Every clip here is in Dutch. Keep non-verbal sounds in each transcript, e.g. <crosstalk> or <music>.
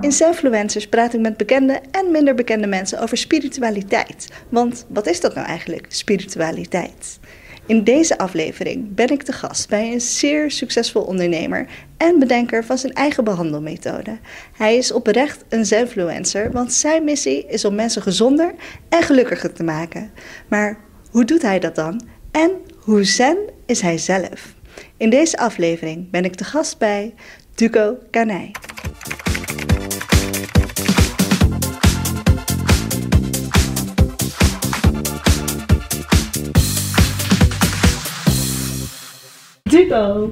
In Zenfluencers praat ik met bekende en minder bekende mensen over spiritualiteit. Want wat is dat nou eigenlijk, spiritualiteit? In deze aflevering ben ik te gast bij een zeer succesvol ondernemer en bedenker van zijn eigen behandelmethode. Hij is oprecht een zenfluencer, want zijn missie is om mensen gezonder en gelukkiger te maken. Maar hoe doet hij dat dan? En hoe zen is hij zelf? In deze aflevering ben ik te gast bij Duco Kanij.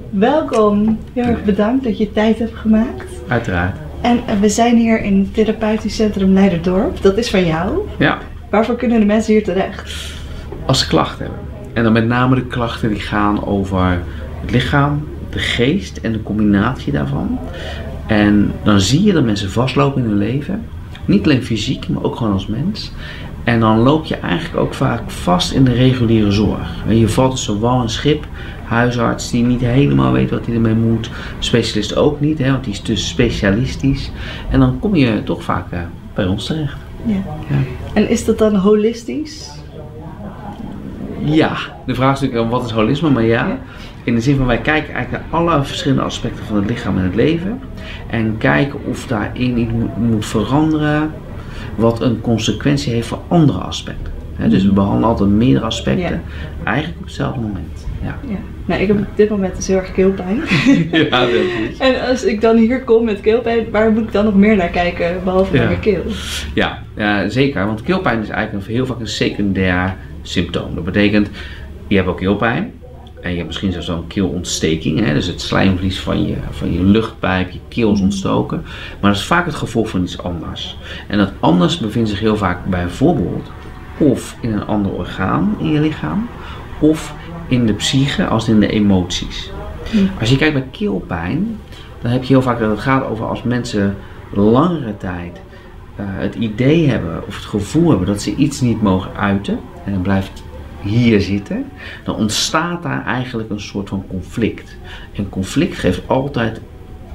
Welkom. Heel erg bedankt dat je tijd hebt gemaakt. Uiteraard. En we zijn hier in het therapeutisch centrum Leiderdorp. Dat is van jou. Ja, Waarvoor kunnen de mensen hier terecht? als ze klachten hebben. En dan met name de klachten die gaan over het lichaam, de geest en de combinatie daarvan. En dan zie je dat mensen vastlopen in hun leven. Niet alleen fysiek, maar ook gewoon als mens. En dan loop je eigenlijk ook vaak vast in de reguliere zorg. Je valt tussen wal en schip. Huisarts die niet helemaal weet wat hij ermee moet. Specialist ook niet, hè, want die is te specialistisch. En dan kom je toch vaak eh, bij ons terecht. Ja. Ja. En is dat dan holistisch? Ja, de vraag is natuurlijk wat is holisme, maar ja. Ja. In de zin van wij kijken eigenlijk naar alle verschillende aspecten van het lichaam en het leven. En kijken of daarin iets moet veranderen wat een consequentie heeft voor andere aspecten. Dus we behandelen altijd meerdere aspecten, Ja. eigenlijk op hetzelfde moment. Ja, Ja. Nou, ik heb op dit moment dus heel erg keelpijn. <laughs> ja dat is. en als ik dan hier kom met keelpijn, waar moet ik dan nog meer naar kijken, behalve Ja. naar mijn keel? Ja, ja, zeker. Want keelpijn is eigenlijk heel vaak een secundair symptoom. Dat betekent, je hebt ook keelpijn. En je hebt misschien zelfs een keelontsteking. Hè? Dus het slijmvlies van je, van je luchtpijp, je keel is ontstoken. Maar dat is vaak het gevolg van iets anders. En dat anders bevindt zich heel vaak bijvoorbeeld of in een ander orgaan in je lichaam. Of in de psyche als in de emoties. Als je kijkt bij keelpijn, dan heb je heel vaak dat het gaat over als mensen langere tijd eh, het idee hebben of het gevoel hebben dat ze iets niet mogen uiten en het blijft hier zitten, dan ontstaat daar eigenlijk een soort van conflict. En conflict geeft altijd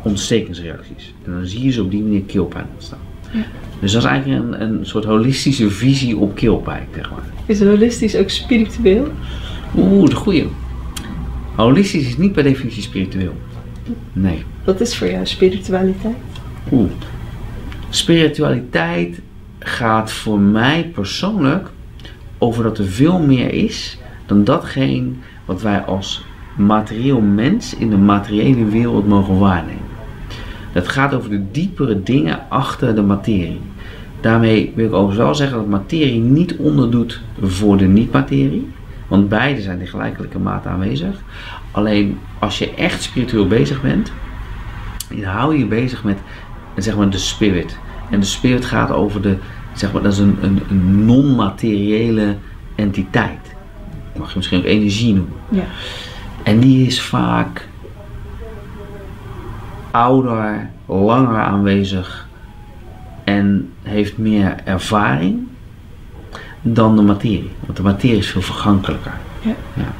ontstekingsreacties. En dan zie je ze op die manier keelpijn ontstaan. Ja. Dus dat is eigenlijk een, een soort holistische visie op keelpijn, zeg maar. Is holistisch ook spiritueel? Oeh, de goeie. Holistisch is niet per definitie spiritueel. Nee. Wat is voor jou spiritualiteit? Oeh. Spiritualiteit gaat voor mij persoonlijk over dat er veel meer is dan datgene wat wij als materieel mens in de materiële wereld mogen waarnemen. Het gaat over de diepere dingen achter de materie. Daarmee wil ik overigens wel zeggen dat materie niet onderdoet voor de niet-materie. Want beide zijn in gelijkelijke mate aanwezig. Alleen als je echt spiritueel bezig bent, dan hou je je bezig met zeg maar, de spirit. En de spirit gaat over de, zeg maar, dat is een, een, een non-materiële entiteit. Mag je misschien ook energie noemen. Ja. En die is vaak ouder, langer aanwezig en heeft meer ervaring dan de materie. Want de materie is veel vergankelijker. Ja. Ja.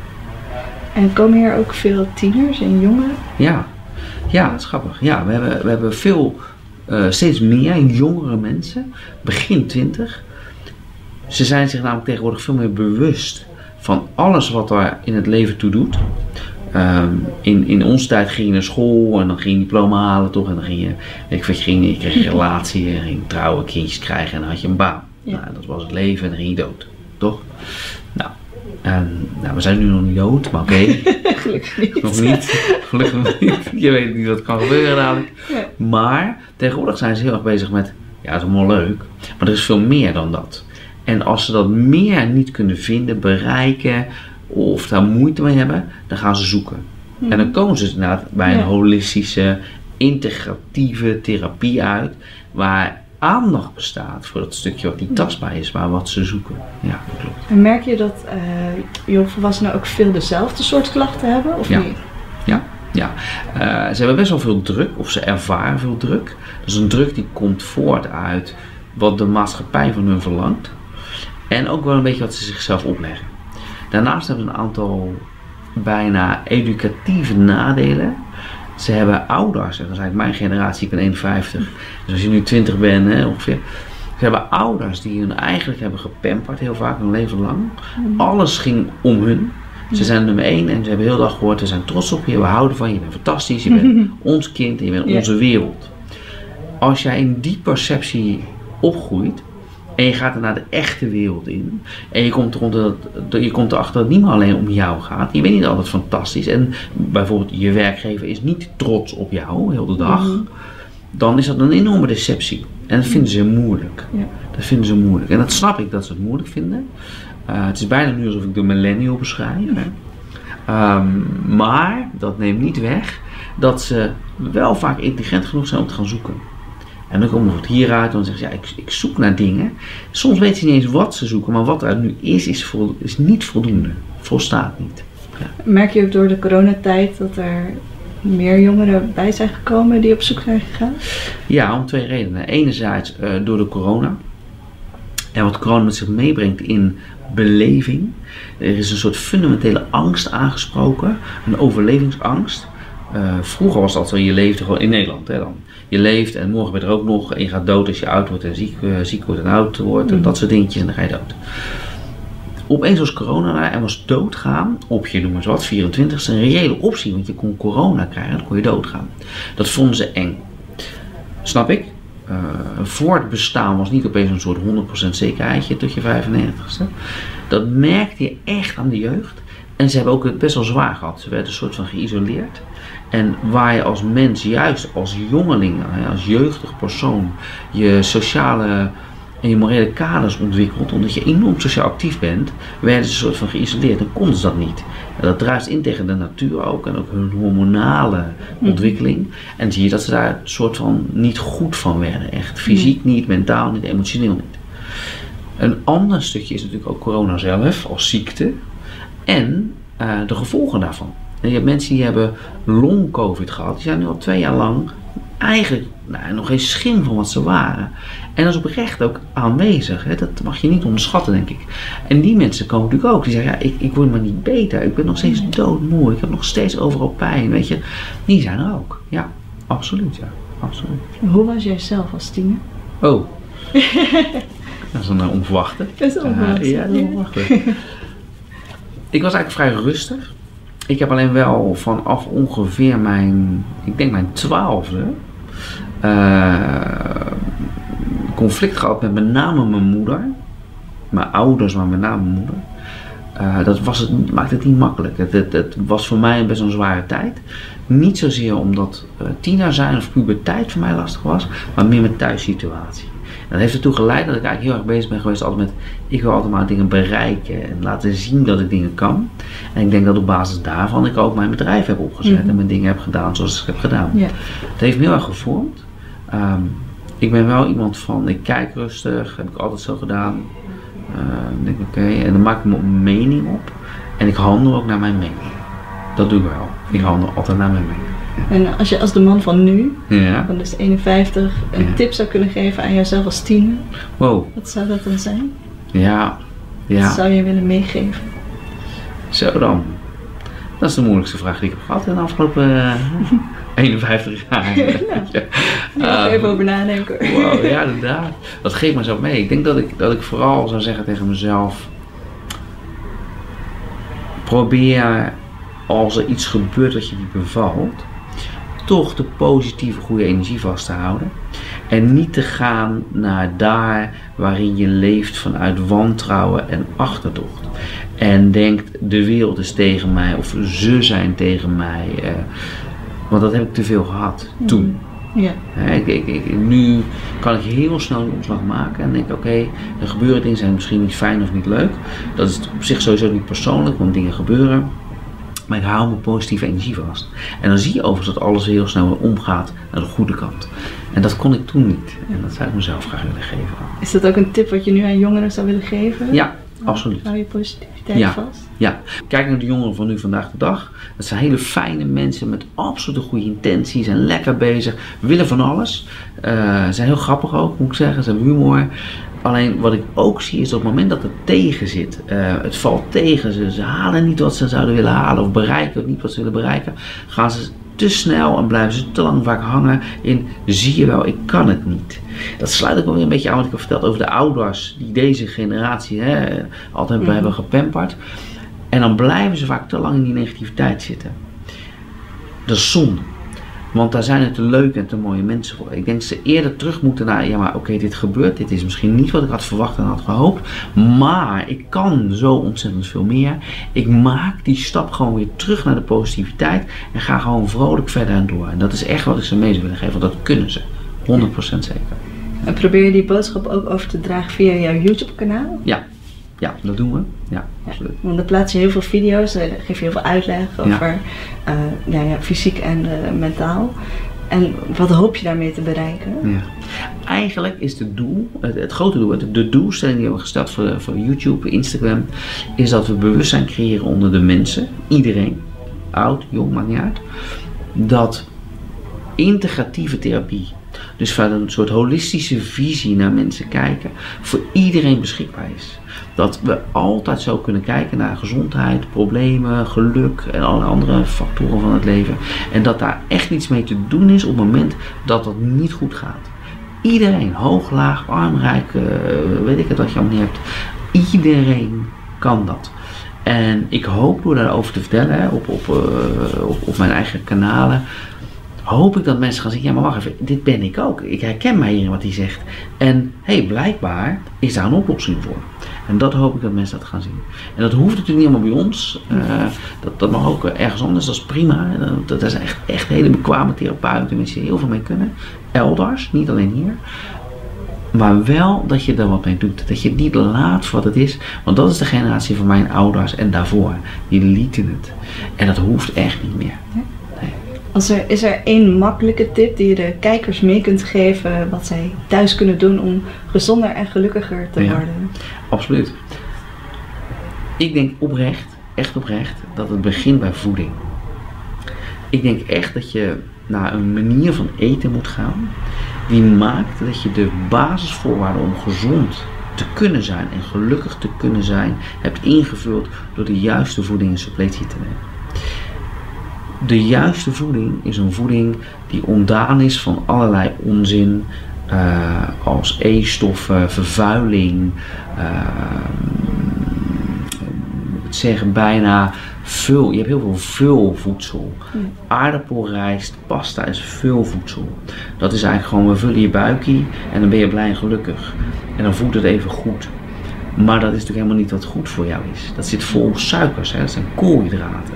En komen hier ook veel tieners en jongeren? Ja, ja, dat is grappig. Ja, we hebben, we hebben veel, eh, steeds meer jongere mensen, begin twintig. Ze zijn zich namelijk tegenwoordig veel meer bewust van alles wat er in het leven toe doet. Ehm, in, in onze tijd ging je naar school en dan ging je diploma halen toch en dan ging je, weet ik je, ging, je kreeg een relatie, je ging trouwen, kindjes krijgen en dan had je een baan. Ja. Nou, dat was het leven en dan ging je dood, toch? Nou, nou we zijn nu nog niet dood, maar oké. <laughs> Gelukkig niet. Nog niet. Gelukkig niet. Je weet niet wat kan gebeuren dadelijk. Ja. Maar tegenwoordig zijn ze heel erg bezig met, ja, het is allemaal leuk, maar er is veel meer dan dat. En als ze dat meer niet kunnen vinden, bereiken of daar moeite mee hebben, dan gaan ze zoeken. En dan komen ze inderdaad bij een Ja. holistische, integratieve therapie uit, waar aandacht bestaat voor dat stukje wat niet tastbaar is, maar wat ze zoeken. Ja, dat klopt. En merk je dat eh jongvolwassenen ook veel dezelfde soort klachten hebben? Of Ja. niet? Ja, ja. Eh, ze hebben best wel veel druk, of ze ervaren veel druk. Dat is een druk die komt voort uit wat de maatschappij van hun verlangt. En ook wel een beetje wat ze zichzelf opleggen. Daarnaast hebben ze een aantal bijna educatieve nadelen. Ze hebben ouders, en dat is eigenlijk mijn generatie, ik ben 51. Dus als je nu 20 bent hè, ongeveer. Ze hebben ouders die hun eigenlijk hebben gepamperd heel vaak hun leven lang. Alles ging om hun. Ze zijn nummer één en ze hebben heel dag gehoord, we zijn trots op je, we houden van je, je bent fantastisch, je bent ons kind en je bent onze wereld. Als jij in die perceptie opgroeit en je gaat er naar de echte wereld in en je komt, eronder dat, je komt erachter dat het niet meer alleen om jou gaat, je bent niet altijd fantastisch en bijvoorbeeld je werkgever is niet trots op jou heel de dag, dan is dat een enorme deceptie. En dat vinden ze moeilijk. Ja. Dat vinden ze moeilijk. En dat snap ik dat ze het moeilijk vinden. Eh, het is bijna nu alsof ik de millennial beschrijf. Hè. Ehm, maar dat neemt niet weg dat ze wel vaak intelligent genoeg zijn om te gaan zoeken. En dan komen we het hieruit en dan zeggen ze, ja, ik, ik zoek naar dingen. Soms weten ze niet eens wat ze zoeken, maar wat er nu is, is, vol- is niet voldoende. Volstaat niet. Merk je ook door de coronatijd dat er meer jongeren bij zijn gekomen die op zoek zijn gegaan? Ja, om twee redenen. Enerzijds eh, door de corona. En wat corona met zich meebrengt in beleving. Er is een soort fundamentele angst aangesproken. Een overlevingsangst. Eh, vroeger was dat zo, je leefde gewoon in Nederland. Hè, dan. Je leeft en morgen ben je er ook nog. En je gaat dood als je oud wordt en ziek, eh, ziek wordt en oud wordt. En dat soort dingetjes en dan ga je dood. Opeens was corona en was doodgaan op je, noem maar wat, 24 een reële optie. Want je kon corona krijgen en dan kon je doodgaan. Dat vonden ze eng. Snap ik. Eh, voor het bestaan was niet opeens een soort 100% zekerheidje tot je 95ste. Dat merkte je echt aan de jeugd. En ze hebben ook het best wel zwaar gehad. Ze werden een soort van geïsoleerd. En waar je als mens, juist als jongeling, als jeugdig persoon, je sociale en je morele kaders ontwikkelt, omdat je enorm sociaal actief bent, werden ze een soort van geïsoleerd en konden ze dat niet. En dat druist in tegen de natuur ook en ook hun hormonale ontwikkeling. En zie je dat ze daar een soort van niet goed van werden. Echt fysiek niet, mentaal niet, emotioneel niet. Een ander stukje is natuurlijk ook corona zelf als ziekte en eh, de gevolgen daarvan. En je hebt mensen die hebben long-covid gehad, die zijn nu al twee jaar lang eigenlijk nou, nog geen schim van wat ze waren. En dat is oprecht ook aanwezig. Hè? Dat mag je niet onderschatten, denk ik. En die mensen komen natuurlijk ook. Die zeggen, ja, ik, ik word maar niet beter. Ik ben nog steeds doodmoe. Ik heb nog steeds overal pijn. Weet je, die zijn er ook. Ja, absoluut. Ja, absoluut. Hoe was jij zelf als tiener? Oh. <laughs> dat is een onverwachte. Dat is onverwacht. Uh, ja, dat is onverwacht. Ik was eigenlijk vrij rustig. Ik heb alleen wel vanaf ongeveer mijn, ik denk mijn twaalfde, uh, conflict gehad met met name mijn moeder. Mijn ouders, maar met name mijn moeder. Uh, dat was het, maakte het niet makkelijk. Het, het, was voor mij best een zware tijd. Niet zozeer omdat uh, tiener zijn of puberteit voor mij lastig was, maar meer met thuissituatie. En dat heeft ertoe geleid dat ik eigenlijk heel erg bezig ben geweest altijd met, ik wil altijd maar dingen bereiken en laten zien dat ik dingen kan. En ik denk dat op basis daarvan ik ook mijn bedrijf heb opgezet mm -hmm. en mijn dingen heb gedaan zoals ik heb gedaan. Yeah. Het heeft me heel erg gevormd. Um, ik ben wel iemand van, ik kijk rustig, heb ik altijd zo gedaan. Uh, denk oké, okay, en dan maak ik mijn mening op en ik handel ook naar mijn mening. Dat doe ik wel. Ik handel altijd naar mijn mening. En als je als de man van nu, ja. van dus 51, een Ja. tip zou kunnen geven aan jezelf als tiener, Wow, wat zou dat dan zijn? ja, Wat ja, zou je willen meegeven? zo dan. Dat is de moeilijkste vraag die ik heb gehad in de afgelopen eh, <laughs> 51 jaar. ja. Ja, Ehm, even over nadenken. Wow, ja, inderdaad. Dat geeft mezelf mee. Ik denk dat ik, dat ik vooral zou zeggen tegen mezelf: probeer als er iets gebeurt dat je niet bevalt, toch de positieve, goede energie vast te houden. En niet te gaan naar daar waarin je leeft vanuit wantrouwen en achterdocht. En denkt: de wereld is tegen mij of ze zijn tegen mij. eh, want dat heb ik te veel gehad toen. Ja. Ja, ik, ik, ik- nu kan ik heel snel een omslag maken en denk oké, er gebeuren dingen zijn misschien niet fijn of niet leuk. Dat is op zich sowieso niet persoonlijk, want dingen gebeuren. Maar ik hou mijn positieve energie vast. En dan zie je overigens dat alles heel snel weer omgaat naar de goede kant. En dat kon ik toen niet. En dat zou ik mezelf graag willen geven. Is dat ook een tip wat je nu aan jongeren zou willen geven? Ja, absoluut. Hou je positiviteit Ja. vast? Ja, kijk naar de jongeren van nu vandaag de dag. Dat zijn hele fijne mensen met absolute goede intenties en lekker bezig. Willen van alles. Eh, zijn heel grappig ook, moet ik zeggen. Ze hebben humor. Alleen wat ik ook zie is op het moment dat het tegen zit, eh, het valt tegen, ze, ze halen niet wat ze zouden willen halen of bereiken niet wat ze willen bereiken, gaan ze te snel en blijven ze te lang vaak hangen in zie je wel, ik kan het niet. Dat sluit ook wel weer een beetje aan wat ik heb verteld over de ouders die deze generatie hè, altijd Mhm. hebben gepamperd. En dan blijven ze vaak te lang in die negativiteit zitten. Dat is zonde. Want daar zijn het te leuke en te mooie mensen voor. Ik denk dat ze eerder terug moeten naar, ja maar oké, dit gebeurt. Dit is misschien niet wat ik had verwacht en had gehoopt. Maar ik kan zo ontzettend veel meer. Ik maak die stap gewoon weer terug naar de positiviteit. En ga gewoon vrolijk verder en door. En dat is echt wat ik ze mee zou willen geven. Want dat kunnen ze. 100% zeker. En probeer je die boodschap ook over te dragen via jouw YouTube-kanaal? Ja. Ja, dat doen we. Ja, absoluut. Want dan plaats je heel veel video's, daar geef je heel veel uitleg over eh, ja, ja, fysiek en eh, mentaal. En wat hoop je daarmee te bereiken? Ja. Eigenlijk is het doel, het, het grote doel, de doelstelling die we hebben gesteld voor, voor YouTube, Instagram, is dat we bewustzijn creëren onder de mensen, iedereen, oud, jong, maakt niet uit, dat integratieve therapie, dus vanuit een soort holistische visie naar mensen kijken, voor iedereen beschikbaar is. Dat we altijd zo kunnen kijken naar gezondheid, problemen, geluk en alle andere factoren van het leven. En dat daar echt iets mee te doen is op het moment dat het niet goed gaat. Iedereen, hoog, laag, arm, rijk, eh, weet ik het wat je allemaal hebt. Iedereen kan dat. En ik hoop door daarover te vertellen op, op, eh, op, op mijn eigen kanalen, hoop ik dat mensen gaan zeggen, ja maar wacht even, dit ben ik ook. Ik herken mij hierin wat hij zegt. En hé, hey, blijkbaar is daar een oplossing voor. En dat hoop ik dat mensen dat gaan zien. En dat hoeft natuurlijk niet allemaal bij ons. Eh, dat, dat mag ook ergens anders, dat is prima. Dat, dat zijn echt, echt hele bekwame therapeuten, mensen die heel veel mee kunnen. Elders, niet alleen hier. Maar wel dat je er wat mee doet. Dat je het niet laat voor wat het is. Want dat is de generatie van mijn ouders en daarvoor. Die lieten het. En dat hoeft echt niet meer. Als er, is er één makkelijke tip die je de kijkers mee kunt geven wat zij thuis kunnen doen om gezonder en gelukkiger te Ja. worden? Absoluut. Ik denk oprecht, echt oprecht, dat het begint bij voeding. Ik denk echt dat je naar een manier van eten moet gaan die maakt dat je de basisvoorwaarden om gezond te kunnen zijn en gelukkig te kunnen zijn hebt ingevuld door de juiste voeding en suppletie te nemen. De juiste voeding is een voeding die ontdaan is van allerlei onzin, eh, als E-stoffen, vervuiling, ehm, het zeggen bijna vul. Je hebt heel veel vulvoedsel. Aardappelrijst, pasta is vulvoedsel. Dat is eigenlijk gewoon, we vullen je buikie en dan ben je blij en gelukkig. En dan voelt het even goed. Maar dat is natuurlijk helemaal niet wat goed voor jou is. Dat zit vol suikers, hè? dat zijn koolhydraten.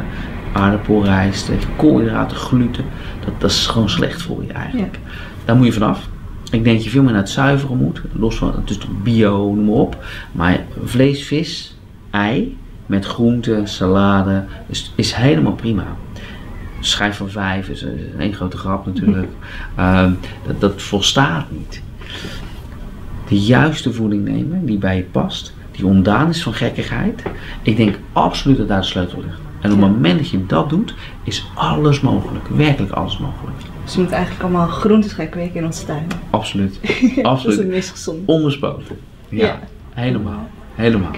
Aardappelrijst, koolhydraten, gluten. Dat, dat is gewoon slecht voor je eigenlijk. Daar moet je vanaf. Ik denk dat je veel meer naar het zuiveren moet. Los van, het is toch bio, noem maar op. Maar vlees, vis, ei met groenten, salade is, is helemaal prima. Schijf van vijf is een één grote grap natuurlijk. <laughs> Ehm, dat, dat volstaat niet. De juiste voeding nemen die bij je past, die ontdaan is van gekkigheid. Ik denk absoluut dat daar de sleutel ligt. En op het moment dat je dat doet, is alles mogelijk. Werkelijk alles mogelijk. Dus je moet eigenlijk allemaal groentes gaan kweken in onze tuin. Absoluut. <laughs> Dat is het Absoluut. meest gezond. Onbespoten. Ja, Ja. helemaal. Helemaal.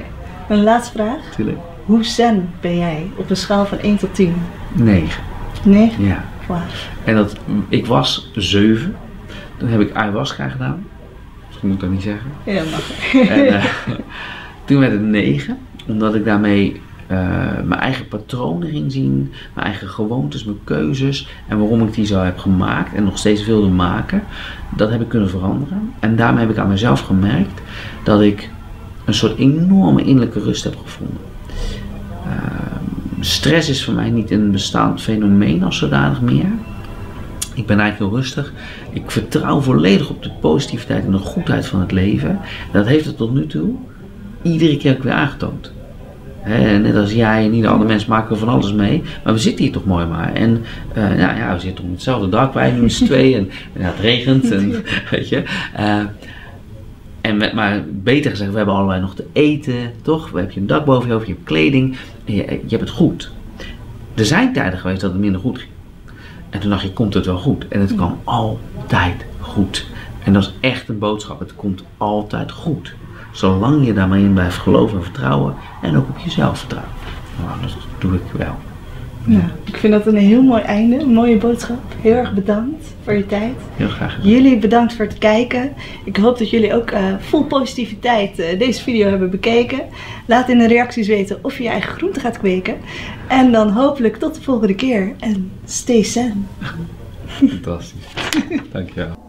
Een laatste vraag. Tuurlijk. Hoe zen ben jij op een schaal van 1 tot 10? 9. 9? Ja. Wauw. En dat, ik was 7. Toen heb ik ayahuasca gedaan. Misschien moet ik dat niet zeggen. Ja, mag. En, eh, <laughs> toen werd het 9, omdat ik daarmee eh, mijn eigen patronen ging zien, mijn eigen gewoontes, mijn keuzes en waarom ik die zo heb gemaakt en nog steeds wilde maken, dat heb ik kunnen veranderen. En daarmee heb ik aan mezelf gemerkt dat ik een soort enorme innerlijke rust heb gevonden. Ehm, stress is voor mij niet een bestaand fenomeen als zodanig meer. Ik ben eigenlijk heel rustig. Ik vertrouw volledig op de positiviteit en de goedheid van het leven. En dat heeft het tot nu toe iedere keer ook weer aangetoond. Net als jij en ieder ander mens maken we van alles mee. Maar we zitten hier toch mooi maar. En eh, nou ja, we zitten op hetzelfde dak. Wij nu met z'n tweeën. En het regent. En, <laughs> weet je. Eh, en met, maar beter gezegd, we hebben allebei nog te eten. Toch? We hebben je een dak boven je hoofd. Je hebt kleding. En je, je hebt het goed. Er zijn tijden geweest dat het minder goed ging. En toen dacht je, komt het wel goed? En het kwam altijd goed. En dat is echt een boodschap. Het komt altijd goed. Zolang je daarmee in blijft geloven en vertrouwen. En ook op jezelf vertrouwen. Nou, dat doe ik wel. Nou, ik vind dat een heel mooi einde, een mooie boodschap. Heel erg bedankt voor je tijd. Heel graag gedaan. Jullie bedankt voor het kijken. Ik hoop dat jullie ook eh, vol positiviteit eh, deze video hebben bekeken. Laat in de reacties weten of je je eigen groente gaat kweken. En dan hopelijk tot de volgende keer. En stay zen. Fantastisch. <laughs> Dankjewel.